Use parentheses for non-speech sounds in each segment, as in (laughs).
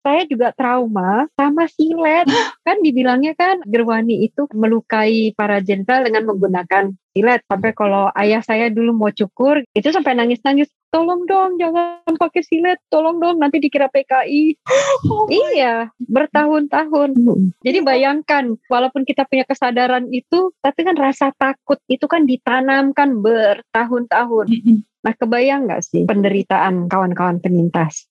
saya juga trauma sama silet. (gasps) kan dibilangnya kan Gerwani itu melukai para jenderal dengan menggunakan silet. Sampai kalau ayah saya dulu mau cukur, itu sampai nangis-nangis. Tolong dong, jangan pakai silet. Tolong dong, nanti dikira PKI. (gasps) Oh iya, bertahun-tahun. Jadi bayangkan, walaupun kita punya kesadaran itu, tapi kan rasa takut itu kan ditanamkan bertahun-tahun. Nah, kebayang nggak sih penderitaan kawan-kawan penyintas?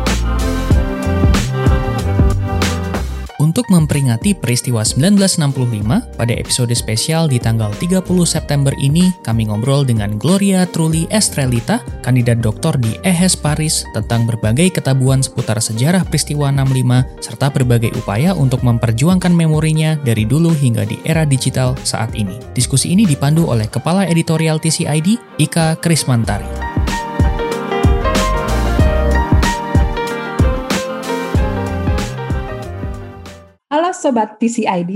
Untuk memperingati peristiwa 1965, pada episode spesial di tanggal 30 September ini, kami ngobrol dengan Gloria Trulli Estrelita, kandidat doktor di EHES Paris, tentang berbagai ketabuhan seputar sejarah peristiwa 65, serta berbagai upaya untuk memperjuangkan memorinya dari dulu hingga di era digital saat ini. Diskusi ini dipandu oleh Kepala Editorial TCID, Ika Krismantari. Sobat TCID,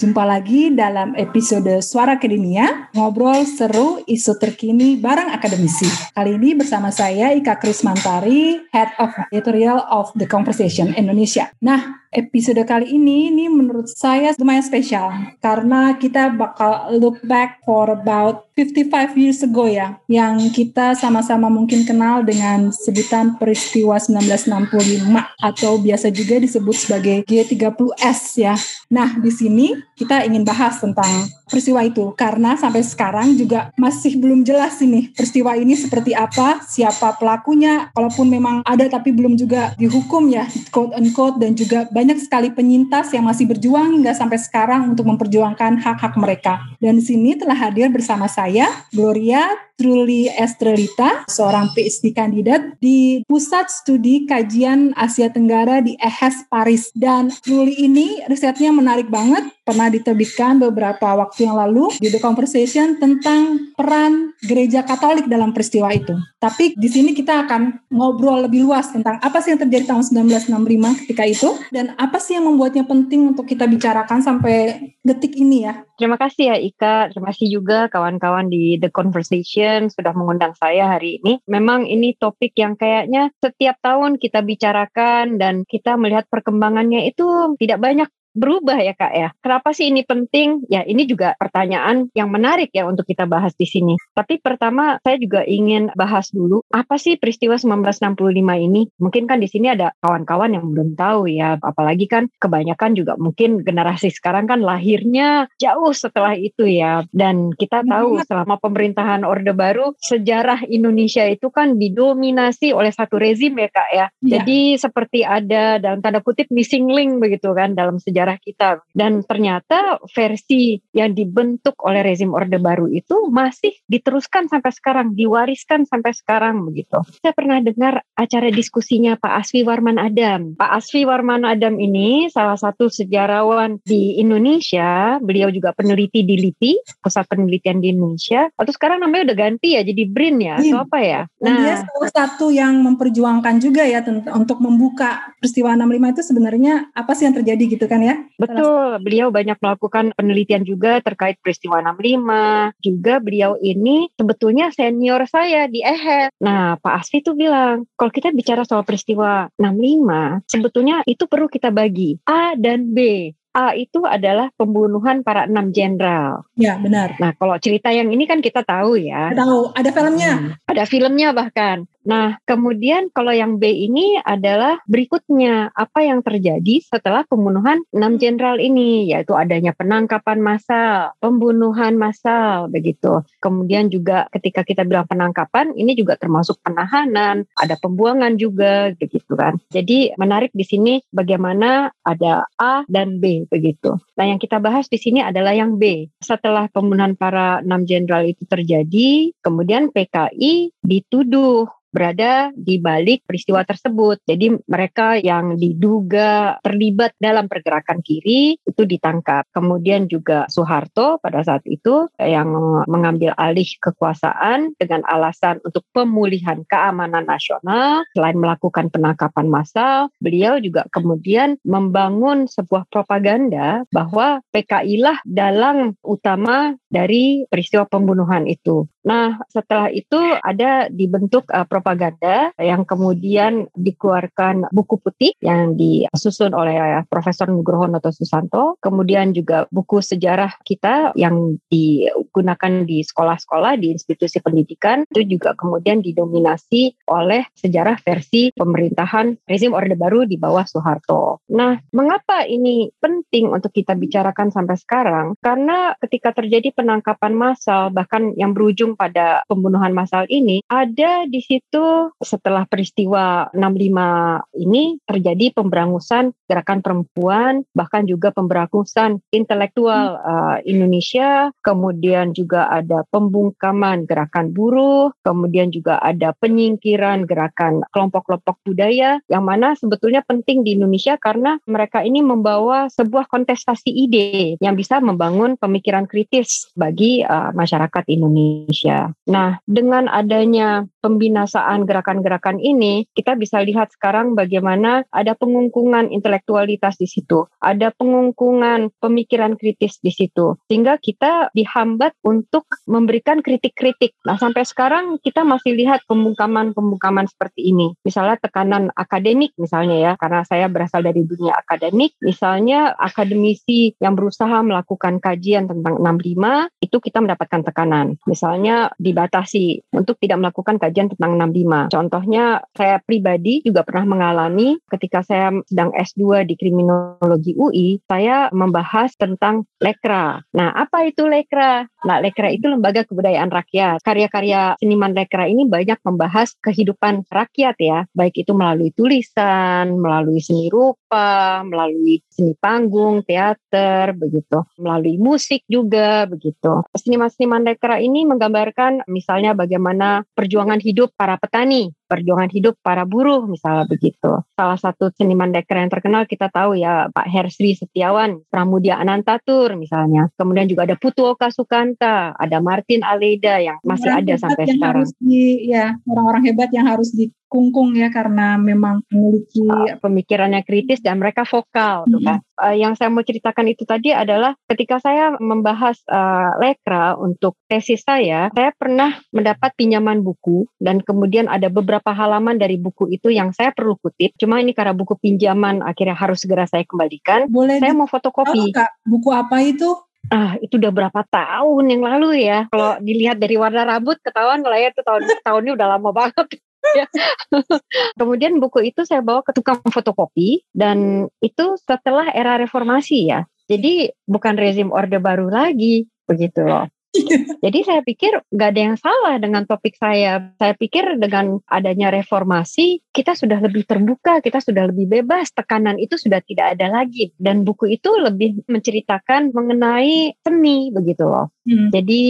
jumpa lagi dalam episode Suara Akademia, ngobrol seru isu terkini bareng akademisi. Kali ini bersama saya Ika Krismantari, Head of Editorial of The Conversation Indonesia. Nah, episode kali ini ini menurut saya lumayan spesial karena kita bakal look back for about 55 years ago ya yang kita sama-sama mungkin kenal dengan sebutan peristiwa 1965 atau biasa juga disebut sebagai G30S ya. Nah, di sini kita ingin bahas tentang peristiwa itu karena sampai sekarang juga masih belum jelas ini peristiwa ini seperti apa, siapa pelakunya, kalaupun memang ada tapi belum juga dihukum ya, quote unquote dan juga banyak sekali penyintas yang masih berjuang hingga sampai sekarang untuk memperjuangkan hak-hak mereka. Dan di sini telah hadir bersama saya Gloria Truli Estrelita, seorang PhD kandidat di Pusat Studi Kajian Asia Tenggara di EHES Paris. Dan Truli ini risetnya menarik banget, pernah diterbitkan beberapa waktu yang lalu di The Conversation tentang peran gereja Katolik dalam peristiwa itu. Tapi di sini kita akan ngobrol lebih luas tentang apa sih yang terjadi tahun 1965 ketika itu dan apa sih yang membuatnya penting untuk kita bicarakan sampai detik ini ya. Terima kasih ya Ika, terima kasih juga kawan-kawan di The Conversation sudah mengundang saya hari ini. Memang ini topik yang kayaknya setiap tahun kita bicarakan dan kita melihat perkembangannya itu tidak banyak berubah ya kak ya. Kenapa sih ini penting? Ya ini juga pertanyaan yang menarik ya untuk kita bahas di sini. Tapi pertama saya juga ingin bahas dulu apa sih peristiwa 1965 ini? Mungkin kan di sini ada kawan-kawan yang belum tahu ya. Apalagi kan kebanyakan juga mungkin generasi sekarang kan lahirnya jauh setelah itu ya. Dan kita tahu selama pemerintahan Orde Baru sejarah Indonesia itu kan didominasi oleh satu rezim ya kak ya. ya. Jadi seperti ada dalam tanda kutip missing link begitu kan dalam sejarah sejarah kita. Dan ternyata versi yang dibentuk oleh rezim Orde Baru itu masih diteruskan sampai sekarang, diwariskan sampai sekarang begitu. Saya pernah dengar acara diskusinya Pak Asfi Warman Adam. Pak Asfi Warman Adam ini salah satu sejarawan di Indonesia. Beliau juga peneliti di LIPI, Pusat Penelitian di Indonesia. Atau sekarang namanya udah ganti ya, jadi BRIN ya, atau apa ya? Nah, dia salah satu yang memperjuangkan juga ya untuk membuka peristiwa 65 itu sebenarnya apa sih yang terjadi gitu kan ya? Betul, beliau banyak melakukan penelitian juga terkait peristiwa 65. Juga beliau ini sebetulnya senior saya di EHE. Nah, Pak Asfi tuh bilang, kalau kita bicara soal peristiwa 65, sebetulnya itu perlu kita bagi A dan B. A itu adalah pembunuhan para enam jenderal. Ya, benar. Nah, kalau cerita yang ini kan kita tahu ya. Tahu, ada filmnya. Hmm, ada filmnya bahkan. Nah, kemudian kalau yang B ini adalah berikutnya apa yang terjadi setelah pembunuhan enam jenderal ini, yaitu adanya penangkapan massal, pembunuhan massal, begitu. Kemudian juga ketika kita bilang penangkapan, ini juga termasuk penahanan, ada pembuangan juga, begitu kan. Jadi menarik di sini bagaimana ada A dan B, begitu. Nah, yang kita bahas di sini adalah yang B. Setelah pembunuhan para enam jenderal itu terjadi, kemudian PKI dituduh berada di balik peristiwa tersebut. Jadi mereka yang diduga terlibat dalam pergerakan kiri itu ditangkap. Kemudian juga Soeharto pada saat itu yang mengambil alih kekuasaan dengan alasan untuk pemulihan keamanan nasional. Selain melakukan penangkapan massal, beliau juga kemudian membangun sebuah propaganda bahwa PKI lah dalang utama dari peristiwa pembunuhan itu. Nah, setelah itu ada dibentuk uh, propaganda yang kemudian dikeluarkan buku putih yang disusun oleh Profesor Nugroho Noto Susanto, kemudian juga buku sejarah kita yang digunakan di sekolah-sekolah di institusi pendidikan itu juga kemudian didominasi oleh sejarah versi pemerintahan rezim Orde Baru di bawah Soeharto. Nah, mengapa ini penting untuk kita bicarakan sampai sekarang? Karena ketika terjadi penangkapan massal bahkan yang berujung pada pembunuhan massal ini ada di situ setelah peristiwa 65 ini terjadi pemberangusan gerakan perempuan bahkan juga pemberangusan intelektual uh, Indonesia kemudian juga ada pembungkaman gerakan buruh kemudian juga ada penyingkiran gerakan kelompok-kelompok budaya yang mana sebetulnya penting di Indonesia karena mereka ini membawa sebuah kontestasi ide yang bisa membangun pemikiran kritis bagi uh, masyarakat Indonesia Indonesia. Nah, dengan adanya pembinasaan gerakan-gerakan ini, kita bisa lihat sekarang bagaimana ada pengungkungan intelektualitas di situ, ada pengungkungan pemikiran kritis di situ, sehingga kita dihambat untuk memberikan kritik-kritik. Nah, sampai sekarang kita masih lihat pembungkaman-pembungkaman seperti ini. Misalnya tekanan akademik misalnya ya, karena saya berasal dari dunia akademik, misalnya akademisi yang berusaha melakukan kajian tentang 65 itu kita mendapatkan tekanan. Misalnya dibatasi untuk tidak melakukan kajian tentang 65. Contohnya saya pribadi juga pernah mengalami ketika saya sedang S2 di kriminologi UI, saya membahas tentang lekra. Nah, apa itu lekra? Nah, lekra itu lembaga kebudayaan rakyat. Karya-karya seniman lekra ini banyak membahas kehidupan rakyat ya, baik itu melalui tulisan, melalui seni rupa, melalui seni panggung, teater, begitu, melalui musik juga begitu. Seniman-seniman lekra ini menggambar menggambarkan misalnya bagaimana perjuangan hidup para petani perjuangan hidup para buruh misalnya begitu. Salah satu seniman dekra yang terkenal kita tahu ya Pak Hersri Setiawan, Pramudia Anantatur misalnya. Kemudian juga ada Putu Oka Sukanta, ada Martin Aleda yang masih orang ada sampai sekarang. Harus di, ya orang-orang hebat yang harus dikungkung ya karena memang memiliki uh, pemikirannya kritis dan mereka vokal, mm -hmm. kan. Uh, yang saya mau ceritakan itu tadi adalah ketika saya membahas uh, lekra untuk tesis saya, saya pernah mendapat pinjaman buku dan kemudian ada beberapa beberapa halaman dari buku itu yang saya perlu kutip. Cuma ini karena buku pinjaman akhirnya harus segera saya kembalikan. Boleh saya mau fotokopi. Kak, buku apa itu? Ah, itu udah berapa tahun yang lalu ya. Kalau dilihat dari warna rambut ketahuan lah ya itu tahun (laughs) tahunnya udah lama banget. (laughs) Ya. (laughs) Kemudian buku itu saya bawa ke tukang fotokopi dan itu setelah era reformasi ya. Jadi bukan rezim orde baru lagi begitu loh. (laughs) Jadi saya pikir nggak ada yang salah dengan topik saya. Saya pikir dengan adanya reformasi kita sudah lebih terbuka, kita sudah lebih bebas, tekanan itu sudah tidak ada lagi. Dan buku itu lebih menceritakan mengenai seni begitu loh. Hmm. Jadi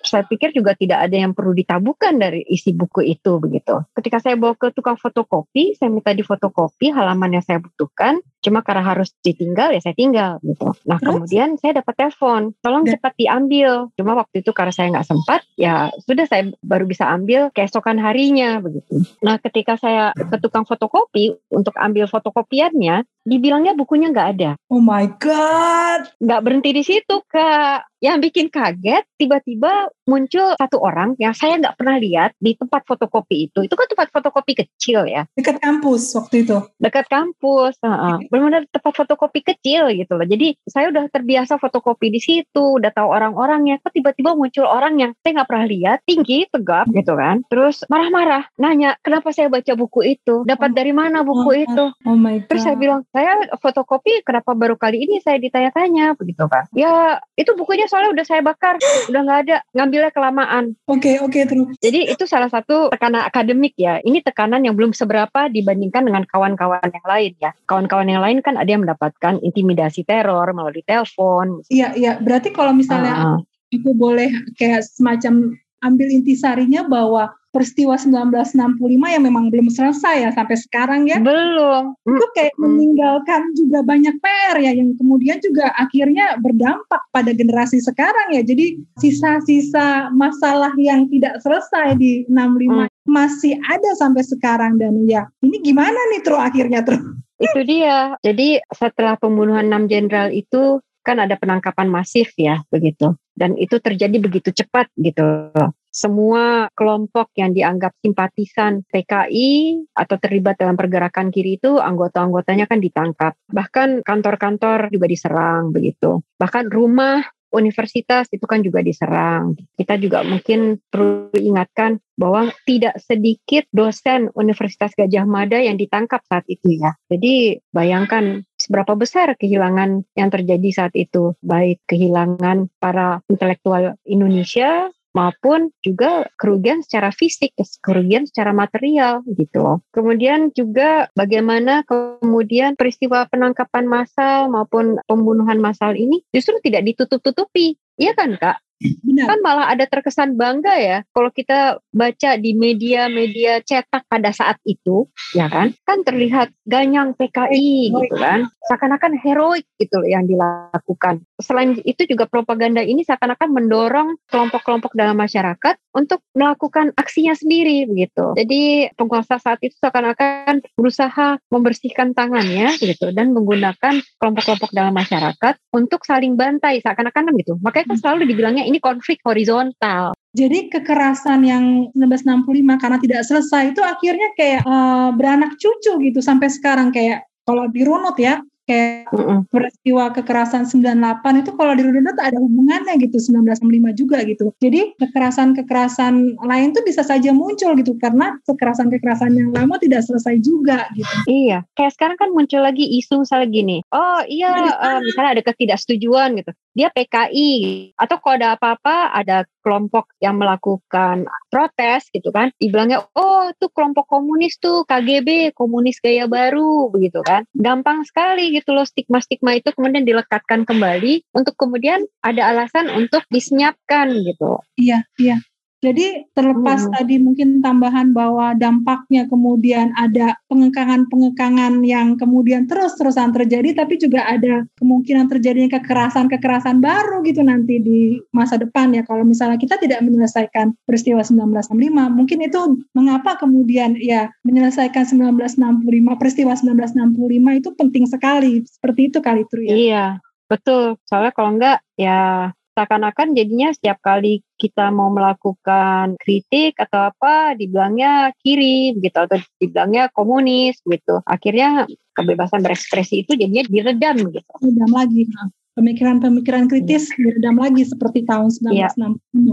saya pikir juga tidak ada yang perlu ditabukan dari isi buku itu begitu. Ketika saya bawa ke tukang fotokopi, saya minta di fotokopi halaman yang saya butuhkan. Cuma karena harus ditinggal ya saya tinggal gitu. Nah Terus? kemudian saya dapat telepon, tolong cepat diambil. Cuma waktu itu karena saya nggak sempat, ya sudah saya baru bisa ambil keesokan harinya begitu. Nah ketika saya ke tukang fotokopi untuk ambil fotokopiannya, dibilangnya bukunya nggak ada. Oh my god! Nggak berhenti di situ kak yang bikin kaget tiba-tiba muncul satu orang yang saya nggak pernah lihat di tempat fotokopi itu. Itu kan tempat fotokopi kecil ya. Dekat kampus waktu itu. Dekat kampus, uh, benar-benar tempat fotokopi kecil gitu loh. Jadi saya udah terbiasa fotokopi di situ, udah tahu orang-orangnya. Kok tiba-tiba muncul orang yang saya nggak pernah lihat, tinggi, tegap gitu kan. Terus marah-marah, nanya kenapa saya baca buku itu, dapat oh, dari mana buku oh, itu. Oh my God. Terus saya bilang saya fotokopi, kenapa baru kali ini saya ditanya-tanya begitu kan? Ya itu bukunya soalnya udah saya bakar, udah nggak ada, ngambilnya kelamaan. Oke, okay, oke okay, terus. Jadi itu salah satu tekanan akademik ya. Ini tekanan yang belum seberapa dibandingkan dengan kawan-kawan yang lain ya. Kawan-kawan yang lain kan ada yang mendapatkan intimidasi teror melalui telepon. Iya, iya. Berarti kalau misalnya uh aku boleh kayak semacam ambil intisarinya bahwa peristiwa 1965 yang memang belum selesai ya sampai sekarang ya. Belum. Itu kayak meninggalkan juga banyak PR ya yang kemudian juga akhirnya berdampak pada generasi sekarang ya. Jadi sisa-sisa masalah yang tidak selesai di 65 hmm. masih ada sampai sekarang dan ya ini gimana nih terus akhirnya terus. Itu dia. Jadi setelah pembunuhan enam jenderal itu kan ada penangkapan masif ya begitu dan itu terjadi begitu cepat gitu semua kelompok yang dianggap simpatisan PKI atau terlibat dalam pergerakan kiri itu anggota-anggotanya kan ditangkap bahkan kantor-kantor juga diserang begitu bahkan rumah universitas itu kan juga diserang. Kita juga mungkin perlu ingatkan bahwa tidak sedikit dosen Universitas Gajah Mada yang ditangkap saat itu ya. Jadi bayangkan seberapa besar kehilangan yang terjadi saat itu, baik kehilangan para intelektual Indonesia maupun juga kerugian secara fisik, kerugian secara material gitu Kemudian juga bagaimana kemudian peristiwa penangkapan massal maupun pembunuhan massal ini justru tidak ditutup-tutupi. Iya kan Kak? Benar. Kan malah ada terkesan bangga ya kalau kita baca di media-media cetak pada saat itu, ya kan? Kan terlihat ganyang PKI gitu kan. Seakan-akan heroik gitu yang dilakukan. Selain itu juga propaganda ini seakan-akan mendorong kelompok-kelompok dalam masyarakat untuk melakukan aksinya sendiri begitu. Jadi penguasa saat itu seakan-akan berusaha membersihkan tangannya gitu dan menggunakan kelompok-kelompok dalam masyarakat untuk saling bantai seakan-akan gitu. Makanya kan selalu dibilangnya ini konflik horizontal. Jadi kekerasan yang 1965 karena tidak selesai itu akhirnya kayak uh, beranak cucu gitu sampai sekarang kayak kalau dirunut ya kayak mm peristiwa kekerasan 98 itu kalau di dirunut ada hubungannya gitu 1965 juga gitu. Jadi kekerasan-kekerasan lain tuh bisa saja muncul gitu karena kekerasan-kekerasan yang lama tidak selesai juga gitu. Iya, kayak sekarang kan muncul lagi isu misalnya gini. Oh iya, uh, misalnya ada ketidaksetujuan gitu dia PKI atau kalau ada apa-apa ada kelompok yang melakukan protes gitu kan. Dibilangnya oh itu kelompok komunis tuh KGB komunis gaya baru begitu kan. Gampang sekali gitu loh stigma-stigma itu kemudian dilekatkan kembali untuk kemudian ada alasan untuk disenyapkan gitu. Iya iya jadi terlepas hmm. tadi mungkin tambahan bahwa dampaknya kemudian ada pengekangan-pengekangan yang kemudian terus-terusan terjadi, tapi juga ada kemungkinan terjadinya kekerasan-kekerasan baru gitu nanti di masa depan ya. Kalau misalnya kita tidak menyelesaikan peristiwa 1965, mungkin itu mengapa kemudian ya menyelesaikan 1965 peristiwa 1965 itu penting sekali. Seperti itu kali itu ya. Iya, betul. Soalnya kalau enggak ya seakan-akan jadinya setiap kali kita mau melakukan kritik atau apa dibilangnya kiri begitu atau dibilangnya komunis gitu. Akhirnya kebebasan berekspresi itu jadinya diredam gitu. Diredam lagi pemikiran-pemikiran kritis hmm. diredam lagi seperti tahun 1960 ya.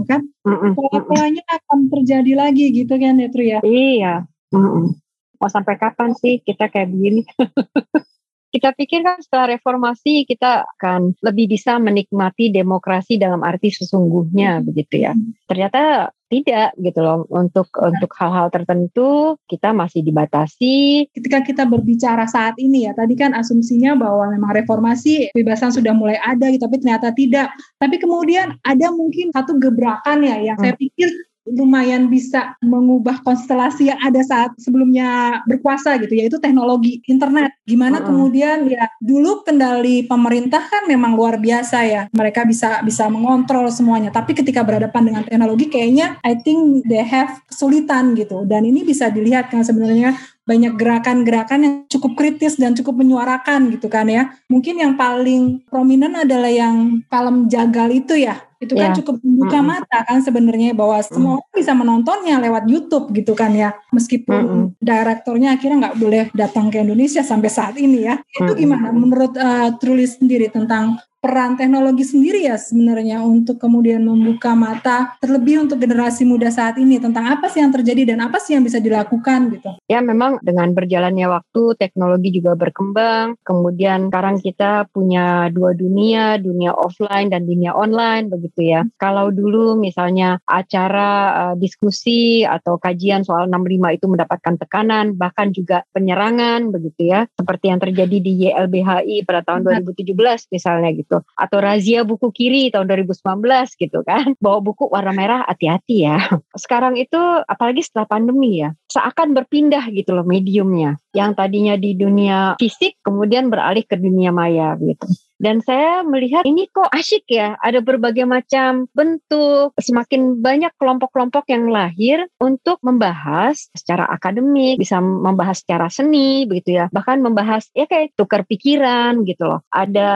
kan? Pola-polanya akan terjadi lagi gitu kan ya Tru ya? Iya Mm-mm. mau sampai kapan sih kita kayak begini (laughs) kita pikir kan setelah reformasi kita akan lebih bisa menikmati demokrasi dalam arti sesungguhnya hmm. begitu ya. Ternyata tidak gitu loh untuk untuk hal-hal tertentu kita masih dibatasi. Ketika kita berbicara saat ini ya, tadi kan asumsinya bahwa memang reformasi kebebasan sudah mulai ada gitu, tapi ternyata tidak. Tapi kemudian ada mungkin satu gebrakan ya yang hmm. saya pikir lumayan bisa mengubah konstelasi yang ada saat sebelumnya berkuasa gitu yaitu teknologi internet. Gimana -uh. kemudian ya dulu kendali pemerintah kan memang luar biasa ya. Mereka bisa bisa mengontrol semuanya. Tapi ketika berhadapan dengan teknologi kayaknya I think they have kesulitan gitu. Dan ini bisa dilihat kan sebenarnya banyak gerakan-gerakan yang cukup kritis dan cukup menyuarakan gitu kan ya. Mungkin yang paling prominent adalah yang kalem jagal itu ya itu kan yeah. cukup membuka mm -hmm. mata kan sebenarnya bahwa semua mm -hmm. bisa menontonnya lewat YouTube gitu kan ya meskipun mm -hmm. direktornya akhirnya nggak boleh datang ke Indonesia sampai saat ini ya itu gimana menurut uh, Trulis sendiri tentang peran teknologi sendiri ya sebenarnya untuk kemudian membuka mata terlebih untuk generasi muda saat ini tentang apa sih yang terjadi dan apa sih yang bisa dilakukan gitu. Ya memang dengan berjalannya waktu teknologi juga berkembang. Kemudian sekarang kita punya dua dunia, dunia offline dan dunia online begitu ya. Kalau dulu misalnya acara uh, diskusi atau kajian soal 65 itu mendapatkan tekanan bahkan juga penyerangan begitu ya. Seperti yang terjadi di YLBHI pada tahun 2017 misalnya gitu gitu. Atau razia buku kiri tahun 2019 gitu kan. (laughs) Bawa buku warna merah hati-hati ya. (laughs) Sekarang itu apalagi setelah pandemi ya, seakan berpindah gitu loh mediumnya. Yang tadinya di dunia fisik kemudian beralih ke dunia maya gitu. Dan saya melihat ini kok asyik ya, ada berbagai macam bentuk, semakin banyak kelompok-kelompok yang lahir untuk membahas secara akademik, bisa membahas secara seni begitu ya, bahkan membahas ya kayak tukar pikiran gitu loh. Ada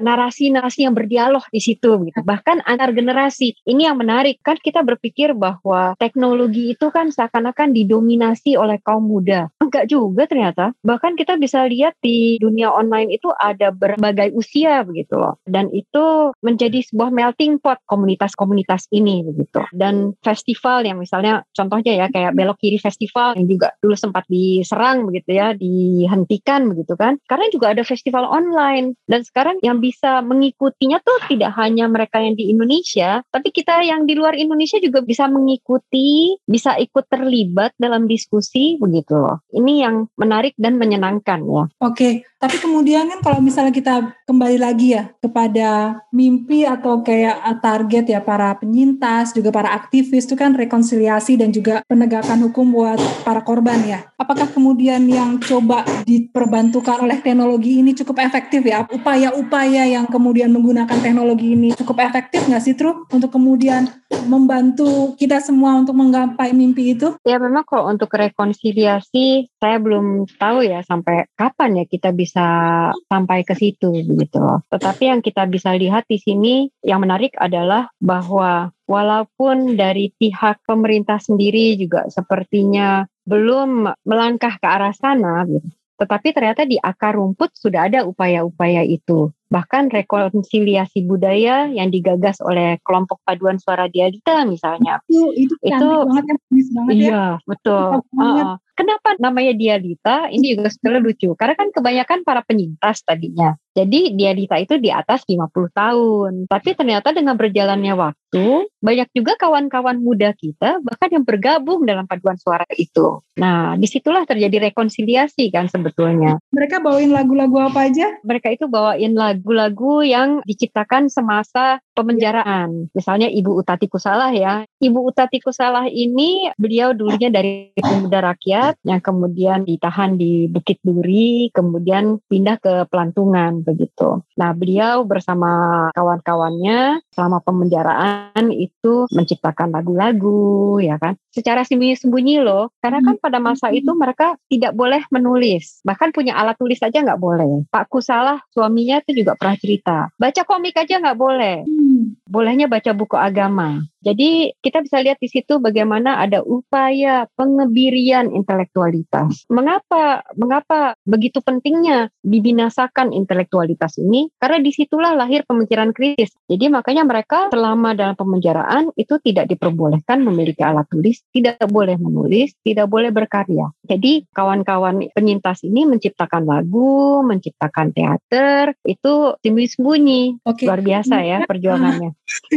narasi-narasi yang berdialog di situ gitu, bahkan antar generasi. Ini yang menarik kan kita berpikir bahwa teknologi itu kan seakan-akan didominasi oleh kaum muda. Enggak juga ternyata. Bahkan kita bisa lihat di dunia online itu ada berbagai usia manusia begitu loh. Dan itu menjadi sebuah melting pot komunitas-komunitas ini begitu. Dan festival yang misalnya contohnya ya kayak Belok Kiri Festival yang juga dulu sempat diserang begitu ya, dihentikan begitu kan. Karena juga ada festival online dan sekarang yang bisa mengikutinya tuh tidak hanya mereka yang di Indonesia, tapi kita yang di luar Indonesia juga bisa mengikuti, bisa ikut terlibat dalam diskusi begitu loh. Ini yang menarik dan menyenangkan ya. Oke, tapi kemudian kan kalau misalnya kita kembali kembali lagi ya kepada mimpi atau kayak uh, target ya para penyintas juga para aktivis itu kan rekonsiliasi dan juga penegakan hukum buat para korban ya. Apakah kemudian yang coba diperbantukan oleh teknologi ini cukup efektif ya? Upaya-upaya yang kemudian menggunakan teknologi ini cukup efektif nggak sih Tru untuk kemudian membantu kita semua untuk menggapai mimpi itu? Ya memang kalau untuk rekonsiliasi saya belum tahu ya sampai kapan ya kita bisa sampai ke situ loh. Tetapi yang kita bisa lihat di sini yang menarik adalah bahwa walaupun dari pihak pemerintah sendiri juga sepertinya belum melangkah ke arah sana, gitu, tetapi ternyata di akar rumput sudah ada upaya-upaya itu. Bahkan rekonsiliasi budaya yang digagas oleh kelompok paduan suara dialita misalnya. Itu itu, itu banget ya, banget iya, ya. betul. Uh, kenapa namanya dialita? Ini juga sebenarnya lucu. Karena kan kebanyakan para penyintas tadinya. Jadi dialita itu di atas 50 tahun. Tapi ternyata dengan berjalannya waktu, banyak juga kawan-kawan muda kita bahkan yang bergabung dalam paduan suara itu. Nah, di situlah terjadi rekonsiliasi kan sebetulnya. Mereka bawain lagu-lagu apa aja? Mereka itu bawain lagu lagu-lagu yang diciptakan semasa pemenjaraan. Misalnya Ibu Utati Kusalah ya. Ibu Utati Kusalah ini beliau dulunya dari pemuda rakyat yang kemudian ditahan di Bukit Duri, kemudian pindah ke Pelantungan begitu. Nah, beliau bersama kawan-kawannya selama pemenjaraan itu menciptakan lagu-lagu ya kan. Secara sembunyi-sembunyi loh, karena kan pada masa itu mereka tidak boleh menulis. Bahkan punya alat tulis saja nggak boleh. Pak Kusalah suaminya itu juga juga pernah cerita. Baca komik aja nggak boleh. Hmm. Bolehnya baca buku agama. Jadi kita bisa lihat di situ bagaimana ada upaya pengebirian intelektualitas. Mengapa mengapa begitu pentingnya dibinasakan intelektualitas ini? Karena di situlah lahir pemikiran kritis. Jadi makanya mereka selama dalam pemenjaraan itu tidak diperbolehkan memiliki alat tulis, tidak boleh menulis, tidak boleh berkarya. Jadi kawan-kawan penyintas ini menciptakan lagu, menciptakan teater, itu sembunyi-sembunyi. Okay. Luar biasa ya perjuangannya.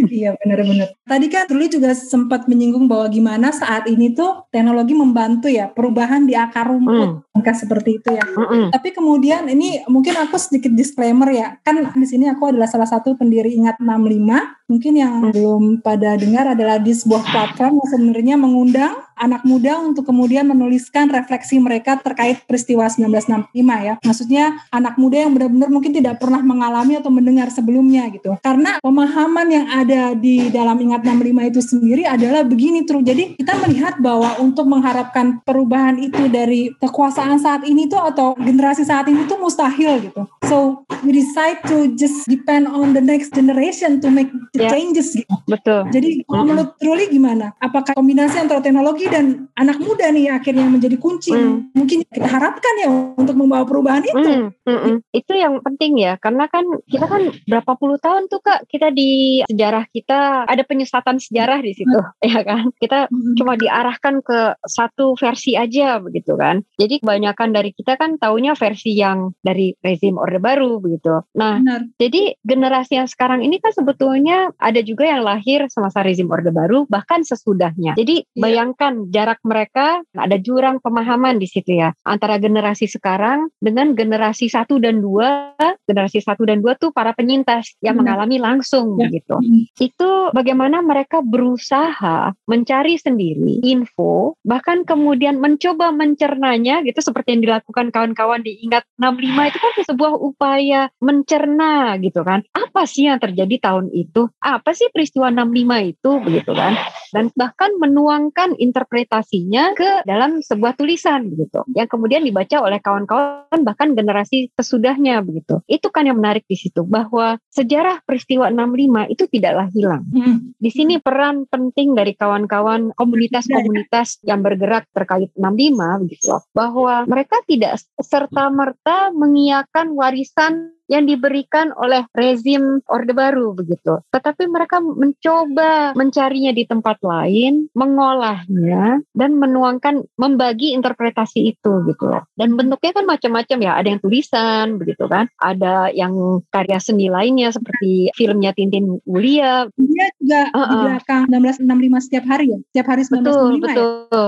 iya benar-benar. Tadi kan Truli juga sempat menyinggung bahwa gimana saat ini tuh teknologi membantu ya perubahan di akar rumput, mm. seperti itu ya. Mm -mm. Tapi kemudian ini mungkin aku sedikit disclaimer ya, kan di sini aku adalah salah satu pendiri Ingat 65 Mungkin yang hmm. belum pada dengar adalah di sebuah platform yang sebenarnya mengundang anak muda untuk kemudian menuliskan refleksi mereka terkait peristiwa 1965 ya. Maksudnya anak muda yang benar-benar mungkin tidak pernah mengalami atau mendengar sebelumnya gitu. Karena pemahaman yang ada di dalam Ingat 65 itu sendiri adalah begini terus. Jadi kita melihat bahwa untuk mengharapkan perubahan itu dari kekuasaan saat ini tuh atau generasi saat ini tuh mustahil gitu. So we decide to just depend on the next generation to make yeah. changes gitu. Betul. Jadi mm menurut Ruli gimana? Apakah kombinasi antara teknologi dan anak muda nih akhirnya menjadi kunci? Mm. Mungkin kita harapkan ya untuk membawa perubahan itu. Mm. Mm -mm. Itu yang penting ya, karena kan kita kan berapa puluh tahun tuh kak kita di sejarah kita ada penyesatan sejarah di situ, mm. (laughs) ya kan? Kita mm. cuma diarahkan ke satu versi aja begitu kan. Jadi kebanyakan dari kita kan taunya versi yang dari rezim Orde Baru begitu. Nah, Benar. jadi generasi yang sekarang ini kan sebetulnya ada juga yang lahir semasa rezim Orde Baru bahkan sesudahnya. Jadi iya. bayangkan jarak mereka ada jurang pemahaman di situ ya antara generasi sekarang dengan generasi satu dan dua. Generasi satu dan dua tuh para penyintas yang Benar. mengalami langsung ya. gitu. Itu bagaimana mereka berusaha mencari sendiri info bahkan kemudian mencoba mencernanya gitu seperti yang dilakukan kawan-kawan di Ingat 65 itu kan sebuah upaya mencerna gitu kan. Apa sih yang terjadi tahun itu? Apa sih peristiwa 65 itu begitu kan? Dan bahkan menuangkan interpretasinya ke dalam sebuah tulisan begitu. Yang kemudian dibaca oleh kawan-kawan bahkan generasi sesudahnya begitu. Itu kan yang menarik di situ bahwa sejarah peristiwa 65 itu tidaklah hilang. Hmm. Di sini peran penting dari kawan-kawan komunitas-komunitas yang bergerak terkait 65 begitu loh. Bahwa mereka tidak serta-merta mengiakan warisan yang diberikan oleh rezim Orde Baru begitu. Tetapi mereka mencoba mencarinya di tempat lain, mengolahnya dan menuangkan membagi interpretasi itu gitu loh. Dan bentuknya kan macam-macam ya, ada yang tulisan begitu kan, ada yang karya seni lainnya seperti filmnya Tintin Mulia. Dia juga uh -uh. di belakang 1965 setiap hari ya, setiap hari 1965 betul, ya? Betul,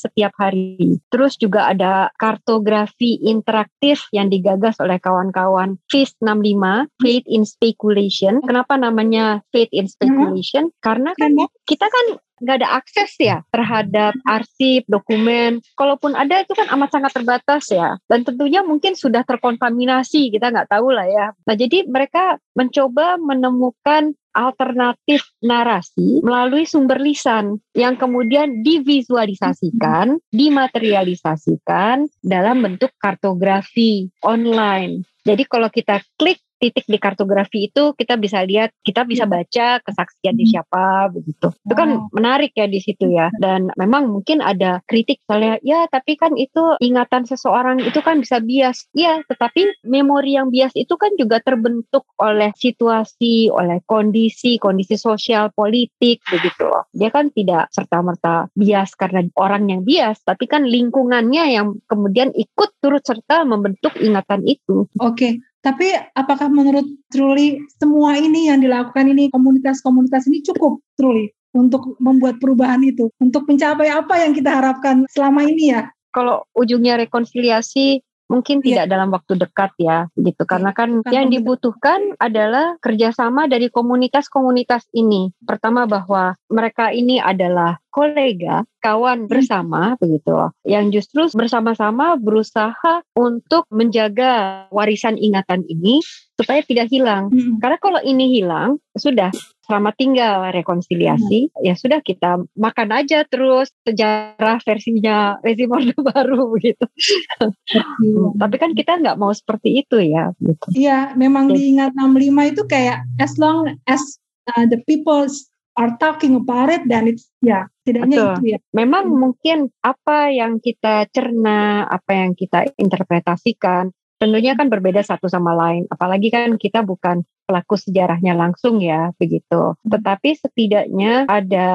1965 setiap hari. Terus juga ada kartografi interaktif yang digagas oleh oleh kawan-kawan FIS 65, Faith in Speculation. Kenapa namanya Faith in Speculation? Karena kan kita kan nggak ada akses ya terhadap arsip, dokumen. Kalaupun ada itu kan amat sangat terbatas ya. Dan tentunya mungkin sudah terkontaminasi, kita nggak tahu lah ya. Nah jadi mereka mencoba menemukan alternatif narasi melalui sumber lisan yang kemudian divisualisasikan, dimaterialisasikan dalam bentuk kartografi online. Jadi kalau kita klik titik di kartografi itu kita bisa lihat, kita bisa iya. baca kesaksian di hmm. siapa begitu. Itu kan menarik ya di situ ya. Dan memang mungkin ada kritik soalnya ya tapi kan itu ingatan seseorang itu kan bisa bias. Iya, tetapi memori yang bias itu kan juga terbentuk oleh situasi, oleh kondisi, kondisi sosial, politik begitu loh. Dia kan tidak serta-merta bias karena orang yang bias, tapi kan lingkungannya yang kemudian ikut turut serta membentuk ingatan itu. Oke, okay. Tapi apakah menurut Truly semua ini yang dilakukan ini komunitas-komunitas ini cukup Truly untuk membuat perubahan itu, untuk mencapai apa yang kita harapkan selama ini ya? Kalau ujungnya rekonsiliasi mungkin yeah. tidak dalam waktu dekat ya gitu karena kan Bukan yang dibutuhkan adalah kerjasama dari komunitas-komunitas ini pertama bahwa mereka ini adalah kolega kawan hmm. bersama begitu yang justru bersama-sama berusaha untuk menjaga warisan ingatan ini supaya tidak hilang hmm. karena kalau ini hilang sudah selamat tinggal rekonsiliasi hmm. ya sudah kita makan aja terus sejarah versinya rezim orde (laughs) baru begitu hmm. tapi kan kita nggak mau seperti itu ya gitu. iya memang Jadi, diingat 65 itu kayak as long as uh, the people are talking about it dan it's ya tidaknya Betul. itu ya memang hmm. mungkin apa yang kita cerna apa yang kita interpretasikan tentunya kan berbeda satu sama lain. Apalagi kan kita bukan pelaku sejarahnya langsung ya, begitu. Tetapi setidaknya ada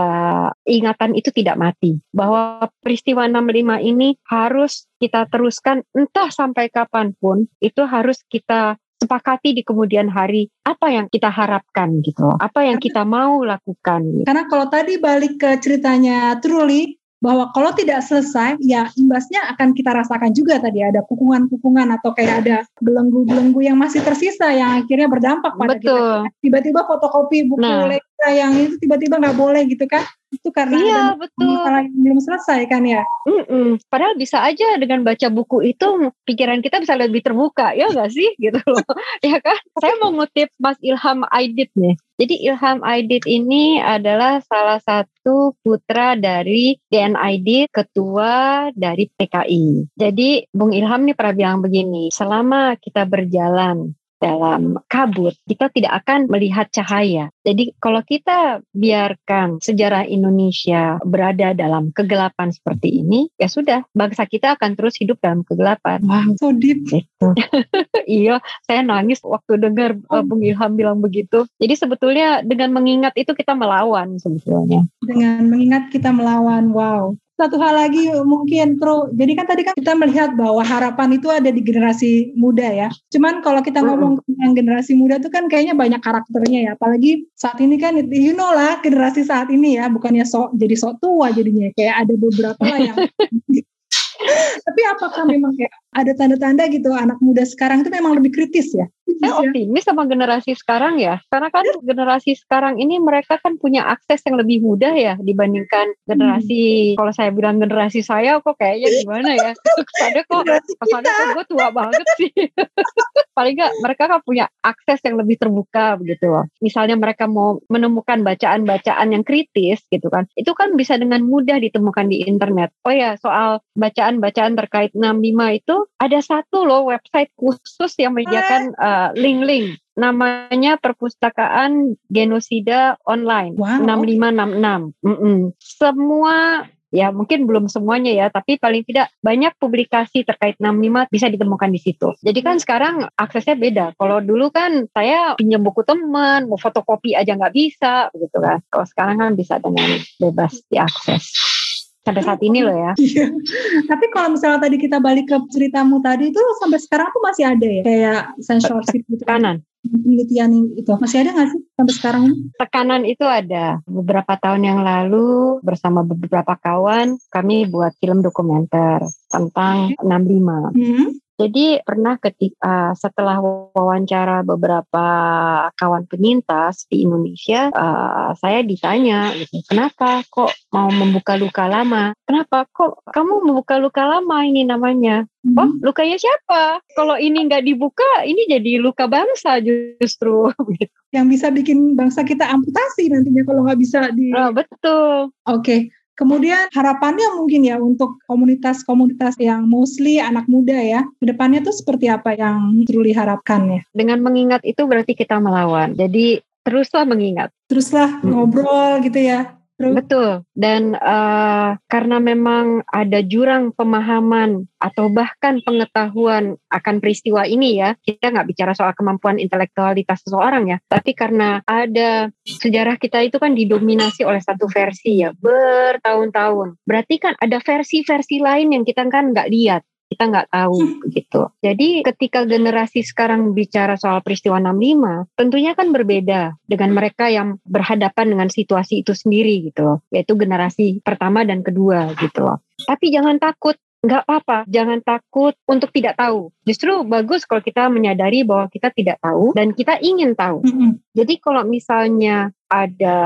ingatan itu tidak mati. Bahwa peristiwa 65 ini harus kita teruskan entah sampai kapan pun, itu harus kita sepakati di kemudian hari apa yang kita harapkan gitu apa yang kita mau lakukan gitu. karena kalau tadi balik ke ceritanya Truly bahwa kalau tidak selesai ya imbasnya akan kita rasakan juga tadi ada kukungan-kukungan atau kayak ada belenggu-belenggu yang masih tersisa yang akhirnya berdampak pada Betul. kita. Tiba-tiba fotokopi buku nah. yang itu tiba-tiba nggak boleh gitu kan? Itu karena iya, betul. masalah yang belum selesai kan ya. Mm-mm. Padahal bisa aja dengan baca buku itu pikiran kita bisa lebih terbuka ya nggak sih (laughs) gitu loh ya kan? Saya mau ngutip Mas Ilham Aidit nih. Jadi Ilham Aidit ini adalah salah satu putra dari DN Aidit, ketua dari PKI. Jadi Bung Ilham nih pernah bilang begini, selama kita berjalan dalam kabut, kita tidak akan melihat cahaya. Jadi kalau kita biarkan sejarah Indonesia berada dalam kegelapan seperti ini, ya sudah, bangsa kita akan terus hidup dalam kegelapan. Wow, so deep. Gitu. (laughs) iya, saya nangis waktu dengar oh. Bung Ilham bilang begitu. Jadi sebetulnya dengan mengingat itu kita melawan sebetulnya. Dengan mengingat kita melawan, wow. Satu hal lagi mungkin Tru. Jadi kan tadi kan kita melihat bahwa harapan itu ada di generasi muda ya. Cuman kalau kita ngomong tentang generasi muda itu kan kayaknya banyak karakternya ya. Apalagi saat ini kan you know lah generasi saat ini ya, bukannya sok jadi sok tua jadinya kayak ada beberapa lah yang (laughs) Tapi apakah memang kayak ada tanda-tanda gitu anak muda sekarang itu memang lebih kritis ya? Saya optimis sama generasi sekarang ya. Karena kan generasi sekarang ini mereka kan punya akses yang lebih mudah ya dibandingkan generasi hmm. kalau saya bilang generasi saya kok kayaknya gimana ya. (laughs) Kepada kok kepada kok gue tua banget sih. (laughs) Paling nggak mereka kan punya akses yang lebih terbuka begitu loh. Misalnya mereka mau menemukan bacaan-bacaan yang kritis gitu kan. Itu kan bisa dengan mudah ditemukan di internet. Oh ya, soal bacaan-bacaan terkait 65 itu ada satu loh website khusus yang menyediakan uh, link-link namanya perpustakaan genosida online wow. 6566. Mm -mm. Semua ya mungkin belum semuanya ya tapi paling tidak banyak publikasi terkait 65 bisa ditemukan di situ. Jadi kan sekarang aksesnya beda. Kalau dulu kan saya pinjam buku teman mau fotokopi aja nggak bisa gitu kan. Kalau sekarang kan bisa dengan bebas diakses sampai saat ini loh ya. Iya. Tapi kalau misalnya tadi kita balik ke ceritamu tadi itu sampai sekarang tuh masih ada ya kayak censorship gitu. Tekanan. Penelitian itu masih ada nggak sih sampai sekarang? Tekanan itu ada. Beberapa tahun yang lalu bersama beberapa kawan kami buat film dokumenter tentang 65. Hmm. Jadi pernah ketika setelah wawancara beberapa kawan penyintas di Indonesia, uh, saya ditanya gitu, kenapa kok mau membuka luka lama? Kenapa kok kamu membuka luka lama ini namanya? Hmm. Oh, lukanya siapa? Kalau ini nggak dibuka, ini jadi luka bangsa justru. (laughs) Yang bisa bikin bangsa kita amputasi nantinya kalau nggak bisa di. Oh, betul. Oke. Okay. Kemudian harapannya mungkin ya untuk komunitas-komunitas yang mostly anak muda ya, ke depannya tuh seperti apa yang Truly harapkan ya? Dengan mengingat itu berarti kita melawan. Jadi teruslah mengingat. Teruslah ngobrol gitu ya. Terus? Betul. Dan uh, karena memang ada jurang pemahaman atau bahkan pengetahuan akan peristiwa ini ya, kita nggak bicara soal kemampuan intelektualitas seseorang ya, tapi karena ada sejarah kita itu kan didominasi oleh satu versi ya bertahun-tahun. Berarti kan ada versi-versi lain yang kita kan nggak lihat kita nggak tahu hmm. gitu. Jadi ketika generasi sekarang bicara soal peristiwa 65, tentunya kan berbeda dengan mereka yang berhadapan dengan situasi itu sendiri gitu yaitu generasi pertama dan kedua gitu loh. Tapi jangan takut nggak apa-apa, jangan takut untuk tidak tahu. Justru bagus kalau kita menyadari bahwa kita tidak tahu dan kita ingin tahu. Mm -hmm. Jadi kalau misalnya ada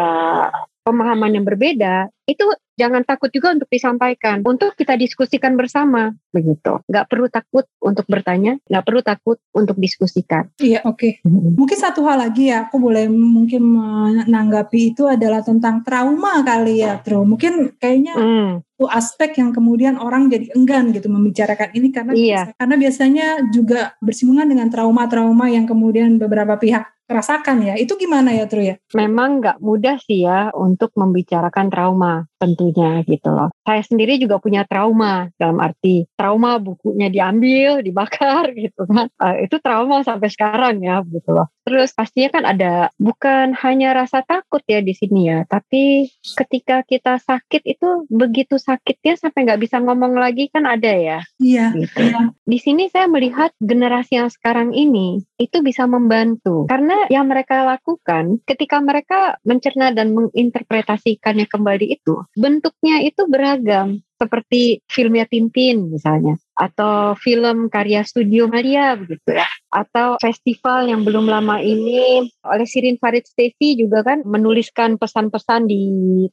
pemahaman yang berbeda, itu jangan takut juga untuk disampaikan, untuk kita diskusikan bersama, begitu. Nggak perlu takut untuk bertanya, nggak perlu takut untuk diskusikan. Iya, oke. Okay. Mungkin satu hal lagi ya, aku boleh mungkin menanggapi itu adalah tentang trauma kali ya, Tro. Mungkin kayaknya hmm. itu aspek yang kemudian orang jadi enggan gitu membicarakan ini karena iya. karena biasanya juga bersinggungan dengan trauma-trauma yang kemudian beberapa pihak rasakan ya. Itu gimana ya Tru ya? Memang nggak mudah sih ya untuk membicarakan trauma tentunya gitu loh. Saya sendiri juga punya trauma dalam arti trauma bukunya diambil, dibakar (laughs) gitu kan. Uh, itu trauma sampai sekarang ya gitu loh. Terus pastinya kan ada bukan hanya rasa takut ya di sini ya, tapi ketika kita sakit itu begitu sakitnya sampai nggak bisa ngomong lagi kan ada ya. Iya. Gitu. Iya. Di sini saya melihat generasi yang sekarang ini itu bisa membantu karena yang mereka lakukan ketika mereka mencerna dan menginterpretasikannya kembali itu bentuknya itu beragam seperti filmnya Tintin misalnya atau film karya studio Maria begitu ya. Atau festival yang belum lama ini oleh Sirin Farid Stevi juga kan menuliskan pesan-pesan di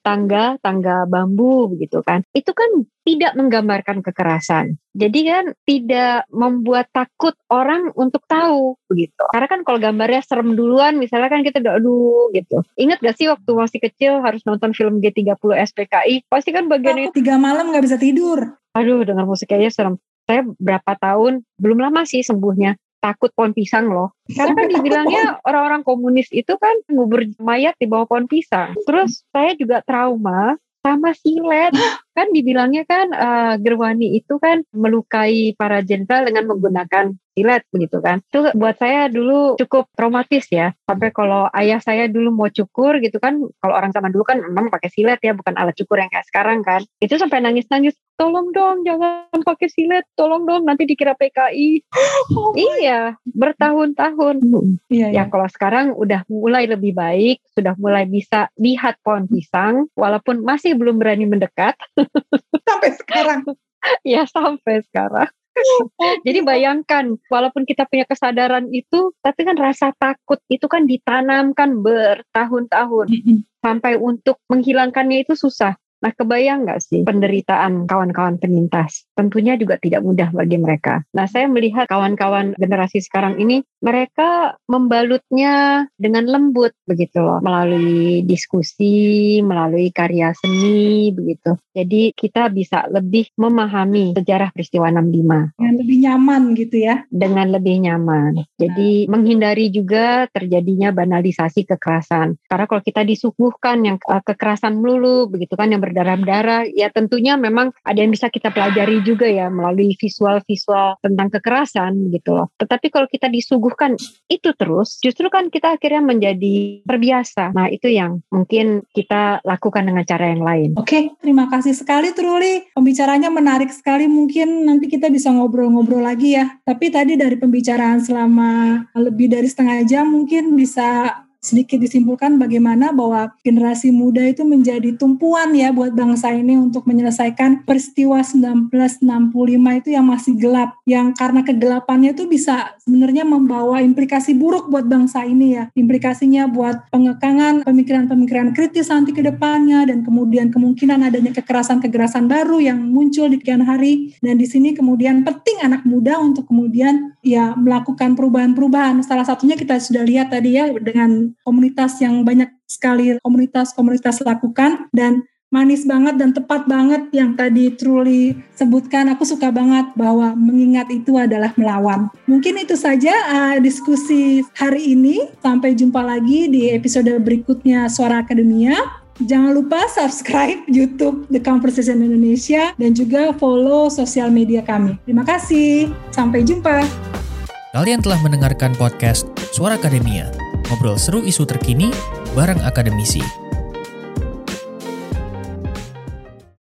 tangga tangga bambu begitu kan. Itu kan tidak menggambarkan kekerasan. Jadi kan tidak membuat takut orang untuk tahu begitu. Karena kan kalau gambarnya serem duluan misalnya kan kita aduh gitu. Ingat gak sih waktu masih kecil harus nonton film G30 SPKI pasti kan bagian itu tiga malam nggak bisa tidur. Aduh dengar musik aja serem saya berapa tahun belum lama sih sembuhnya takut pohon pisang loh. Karena kan dibilangnya orang-orang komunis itu kan ngubur mayat di bawah pohon pisang. Terus saya juga trauma sama silet. Kan dibilangnya kan uh, Gerwani itu kan melukai para jenderal dengan menggunakan silet begitu kan. Itu buat saya dulu cukup traumatis ya. Sampai kalau ayah saya dulu mau cukur gitu kan, kalau orang zaman dulu kan memang pakai silet ya, bukan alat cukur yang kayak sekarang kan. Itu sampai nangis-nangis, tolong dong jangan pakai silet, tolong dong nanti dikira PKI. (gasps) Oh iya, bertahun-tahun. Iya, ya iya. kalau sekarang udah mulai lebih baik, sudah mulai bisa lihat pohon pisang, walaupun masih belum berani mendekat. (laughs) Sampai sekarang. (laughs) ya sampai sekarang. (laughs) Jadi bayangkan, walaupun kita punya kesadaran itu, tapi kan rasa takut itu kan ditanamkan bertahun-tahun. Sampai untuk menghilangkannya itu susah. Nah, kebayang nggak sih penderitaan kawan-kawan penyintas? Tentunya juga tidak mudah bagi mereka. Nah, saya melihat kawan-kawan generasi sekarang ini, mereka membalutnya dengan lembut begitu loh, melalui diskusi, melalui karya seni begitu. Jadi kita bisa lebih memahami sejarah peristiwa 65. Dengan lebih nyaman gitu ya? Dengan lebih nyaman. Jadi nah. menghindari juga terjadinya banalisasi kekerasan. Karena kalau kita disuguhkan yang uh, kekerasan melulu begitu kan yang berdarah-darah, ya tentunya memang ada yang bisa kita pelajari juga ya melalui visual-visual tentang kekerasan gitu loh. Tetapi kalau kita disuguhkan itu terus, justru kan kita akhirnya menjadi terbiasa. Nah itu yang mungkin kita lakukan dengan cara yang lain. Oke, terima kasih sekali Truli. Pembicaranya menarik sekali. Mungkin nanti kita bisa ngobrol-ngobrol lagi ya. Tapi tadi dari pembicaraan selama lebih dari setengah jam mungkin bisa sedikit disimpulkan bagaimana bahwa generasi muda itu menjadi tumpuan ya buat bangsa ini untuk menyelesaikan peristiwa 1965 itu yang masih gelap yang karena kegelapannya itu bisa sebenarnya membawa implikasi buruk buat bangsa ini ya. Implikasinya buat pengekangan pemikiran-pemikiran kritis nanti ke depannya dan kemudian kemungkinan adanya kekerasan-kekerasan baru yang muncul di kian hari. Dan di sini kemudian penting anak muda untuk kemudian ya melakukan perubahan-perubahan. Salah satunya kita sudah lihat tadi ya dengan komunitas yang banyak sekali komunitas-komunitas lakukan dan manis banget dan tepat banget yang tadi Truly sebutkan. Aku suka banget bahwa mengingat itu adalah melawan. Mungkin itu saja uh, diskusi hari ini. Sampai jumpa lagi di episode berikutnya Suara Akademia. Jangan lupa subscribe YouTube The Conversation Indonesia dan juga follow sosial media kami. Terima kasih. Sampai jumpa. Kalian telah mendengarkan podcast Suara Akademia ngobrol seru isu terkini bareng akademisi.